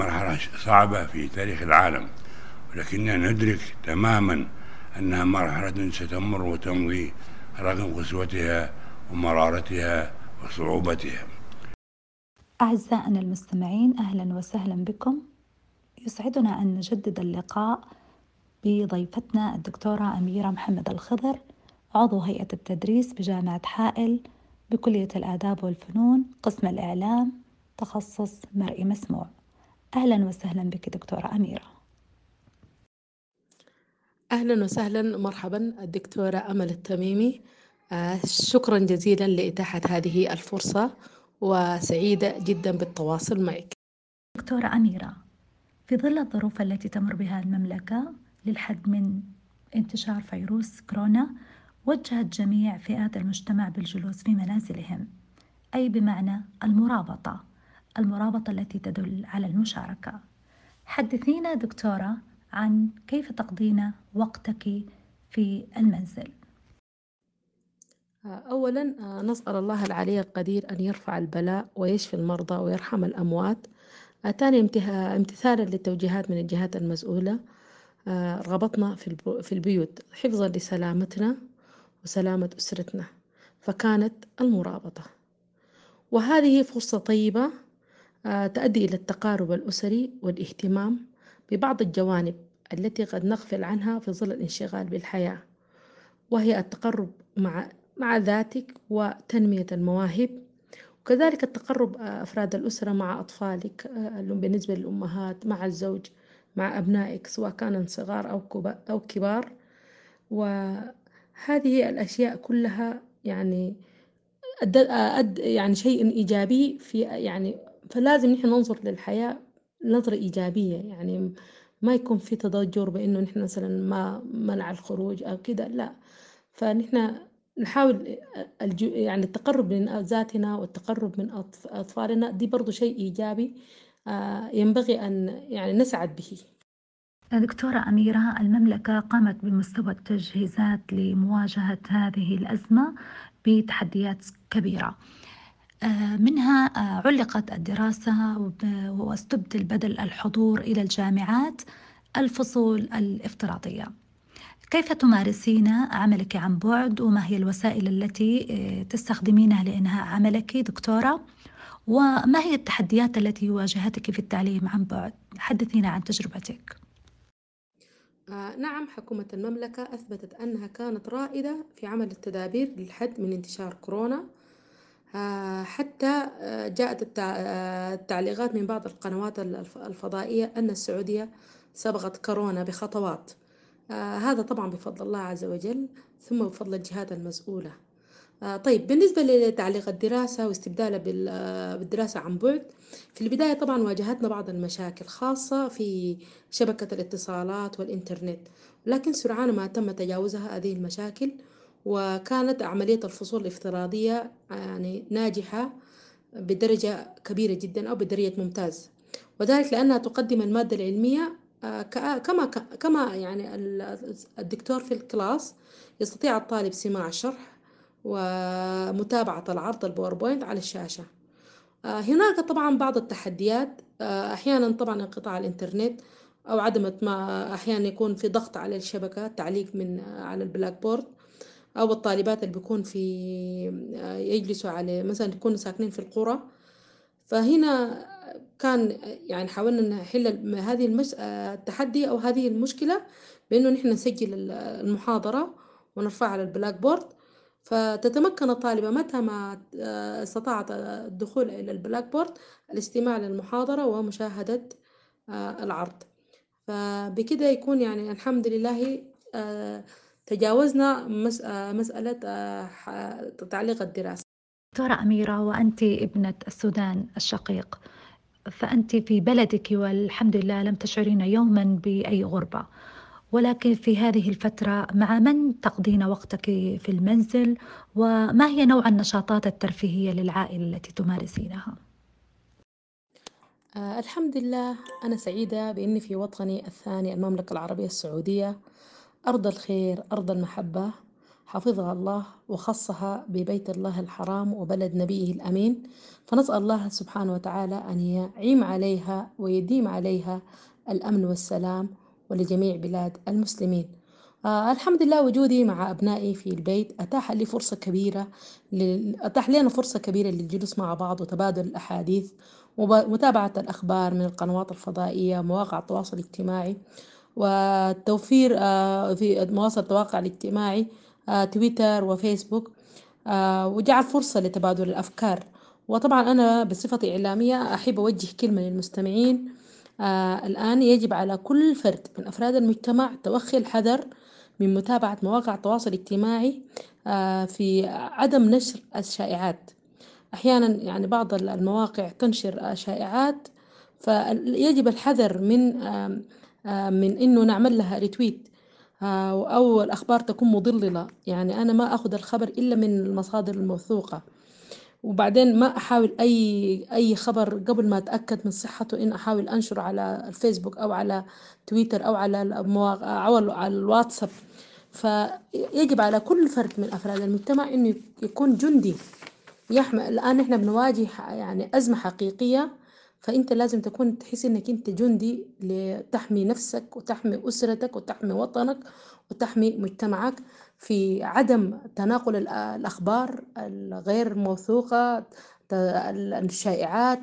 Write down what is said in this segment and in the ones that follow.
مرحلة صعبة في تاريخ العالم ولكننا ندرك تماما أنها مرحلة ستمر وتمضي رغم قسوتها ومرارتها وصعوبتها. أعزائنا المستمعين أهلا وسهلا بكم. يسعدنا أن نجدد اللقاء بضيفتنا الدكتورة أميرة محمد الخضر عضو هيئة التدريس بجامعة حائل بكلية الآداب والفنون قسم الإعلام تخصص مرئي مسموع. أهلا وسهلا بك دكتورة أميرة. أهلا وسهلا مرحبا الدكتورة أمل التميمي. آه، شكرا جزيلا لإتاحة هذه الفرصة وسعيدة جدا بالتواصل معك. دكتورة أميرة في ظل الظروف التي تمر بها المملكة للحد من انتشار فيروس كورونا وجهت جميع فئات المجتمع بالجلوس في منازلهم أي بمعنى المرابطة. المرابطة التي تدل على المشاركة. حدثينا دكتورة عن كيف تقضين وقتك في المنزل. أولا نسأل الله العلي القدير أن يرفع البلاء ويشفي المرضى ويرحم الأموات. ثاني امتثالا للتوجيهات من الجهات المسؤولة. رغبتنا في البيوت حفظا لسلامتنا وسلامة أسرتنا فكانت المرابطة. وهذه فرصة طيبة تؤدي إلى التقارب الأسري والاهتمام ببعض الجوانب التي قد نغفل عنها في ظل الانشغال بالحياة وهي التقرب مع مع ذاتك وتنمية المواهب. وكذلك التقرب أفراد الأسرة مع أطفالك بالنسبة للأمهات مع الزوج مع أبنائك سواء كانوا صغار أو أو كبار. وهذه الأشياء كلها يعني أد يعني شيء إيجابي في يعني فلازم نحن ننظر للحياة نظرة إيجابية يعني ما يكون في تضجر بإنه نحن مثلا ما منع الخروج أو كده لا. فنحن نحاول الجو يعني التقرب من ذاتنا والتقرب من أطفالنا دي برضو شيء إيجابي ينبغي أن يعني نسعد به. دكتورة أميرة المملكة قامت بمستوى التجهيزات لمواجهة هذه الأزمة بتحديات كبيرة. منها علقت الدراسة واستبدل بدل الحضور إلى الجامعات الفصول الافتراضية. كيف تمارسين عملك عن بعد؟ وما هي الوسائل التي تستخدمينها لإنهاء عملك دكتورة؟ وما هي التحديات التي واجهتك في التعليم عن بعد؟ حدثينا عن تجربتك. آه نعم حكومة المملكة أثبتت أنها كانت رائدة في عمل التدابير للحد من انتشار كورونا. آه حتى آه جاءت التعليقات من بعض القنوات الفضائية أن السعودية سبقت كورونا بخطوات. هذا طبعا بفضل الله عز وجل ثم بفضل الجهات المسؤولة. طيب بالنسبة لتعليق الدراسة واستبدالها بالدراسة عن بعد في البداية طبعا واجهتنا بعض المشاكل خاصة في شبكة الاتصالات والإنترنت. لكن سرعان ما تم تجاوزها هذه المشاكل وكانت عملية الفصول الافتراضية يعني ناجحة بدرجة كبيرة جدا أو بدرجة ممتاز. وذلك لأنها تقدم المادة العلمية كما كما يعني الدكتور في ال class يستطيع الطالب سماع الشرح ومتابعة العرض ال PowerPoint على الشاشة. هناك طبعا بعض التحديات. أحيانا طبعا انقطاع الإنترنت أو عدم ما أحيانا يكون في ضغط على الشبكة تعليق من على ال Blackboard. أو الطالبات اللي بيكون في يجلسوا على مثلا يكونوا ساكنين في القرى. فهنا كان يعني حاولنا نحل هذه المس... التحدي أو هذه المشكلة بإنه نحن نسجل المحاضرة ونرفعها على ال Blackboard. فتتمكن الطالبة متى ما استطاعت الدخول إلى ال Blackboard الاستماع للمحاضرة ومشاهدة العرض. فبكده يكون يعني الحمد لله تجاوزنا مسألة تعليق الدراسة. دكتورة أميرة وأنت ابنة السودان الشقيق. فأنت في بلدك والحمد لله لم تشعرين يوما بأي غربة. ولكن في هذه الفترة مع من تقضين وقتك في المنزل؟ وما هي نوع النشاطات الترفيهية للعائلة التي تمارسينها؟ آه الحمد لله أنا سعيدة بإني في وطني الثاني المملكة العربية السعودية. أرض الخير أرض المحبة حفظها الله وخصها ببيت الله الحرام وبلد نبيه الأمين. فنسأل الله سبحانه وتعالى أن يعيم عليها ويديم عليها الأمن والسلام ولجميع بلاد المسلمين. آه الحمد لله وجودي مع أبنائي في البيت. أتاح لي فرصة كبيرة لل... أتاح لنا فرصة كبيرة للجلوس مع بعض وتبادل الأحاديث ومتابعة الأخبار من القنوات الفضائية ومواقع التواصل الاجتماعي. والتوفير آه في مواقع التواصل الاجتماعي آه تويتر وفيسبوك آه وجعل فرصة لتبادل الأفكار. وطبعا أنا بصفتي إعلامية أحب أوجه كلمة للمستمعين الآن يجب على كل فرد من أفراد المجتمع توخي الحذر من متابعة مواقع التواصل الاجتماعي في عدم نشر الشائعات. أحيانا يعني بعض المواقع تنشر شائعات فيجب الحذر من من إنه نعمل لها ريتويت أو الأخبار تكون مضللة. يعني أنا ما أخذ الخبر إلا من المصادر الموثوقة. وبعدين ما أحاول أي أي خبر قبل ما أتأكد من صحته إن أحاول أنشره على الفيسبوك أو على تويتر أو على المواقع أو على الواتساب. فيجب على كل فرد من أفراد المجتمع إنه يكون جندي. يحمل الآن إحنا بنواجه يعني أزمة حقيقية. فأنت لازم تكون تحس إنك أنت جندي لتحمي نفسك وتحمي أسرتك وتحمي وطنك وتحمي مجتمعك في عدم تناقل الأخبار الغير موثوقة الشائعات.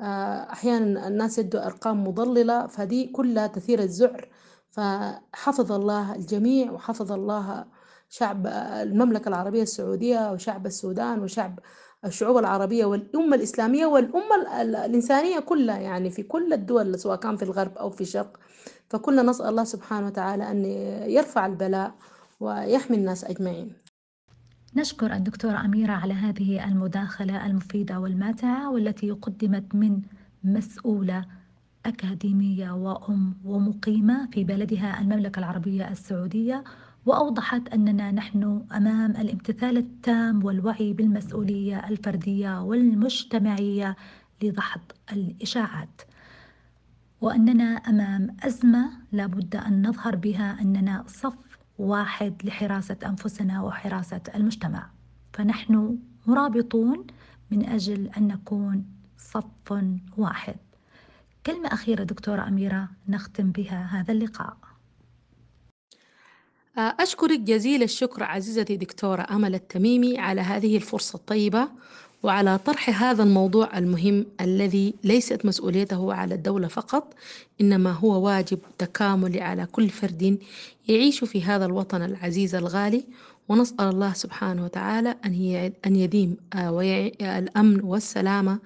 أحيانا الناس يدوا أرقام مضللة فدي كلها تثير الذعر فحفظ الله الجميع وحفظ الله شعب المملكة العربية السعودية وشعب السودان وشعب الشعوب العربية والأمة الإسلامية والأمة الإنسانية كلها يعني في كل الدول سواء كان في الغرب أو في الشرق فكلنا نسأل الله سبحانه وتعالى أن يرفع البلاء ويحمي الناس أجمعين. نشكر الدكتورة أميرة على هذه المداخلة المفيدة والماتعة والتي قدمت من مسؤولة أكاديمية وأم ومقيمة في بلدها المملكة العربية السعودية. وأوضحت أننا نحن أمام الامتثال التام والوعي بالمسؤولية الفردية والمجتمعية لدحض الإشاعات وأننا أمام أزمة لابد أن نظهر بها أننا صف واحد لحراسة أنفسنا وحراسة المجتمع. فنحن مرابطون من أجل أن نكون صف واحد. كلمة أخيرة دكتورة أميرة نختم بها هذا اللقاء. أشكرك جزيل الشكر عزيزتي دكتورة أمل التميمي على هذه الفرصة الطيبة وعلى طرح هذا الموضوع المهم الذي ليست مسؤوليته على الدولة فقط إنما هو واجب تكاملي على كل فرد يعيش في هذا الوطن العزيز الغالي. ونسأل الله سبحانه وتعالى أن أن يديم الأمن والسلامة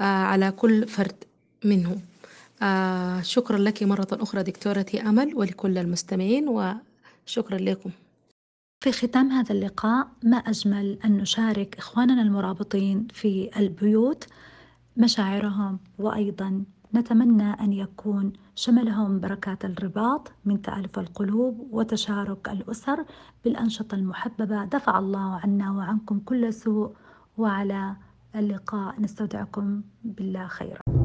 على كل فرد منهم. شكرا لك مرة أخرى دكتورتي أمل ولكل المستمعين وشكرا لكم. في ختام هذا اللقاء ما أجمل أن نشارك إخواننا المرابطين في البيوت مشاعرهم وأيضا نتمنى أن يكون شملهم بركات الرباط من تألف القلوب وتشارك الأسر بالأنشطة المحببة. دفع الله عنا وعنكم كل سوء وعلى اللقاء نستودعكم بالله خيرا.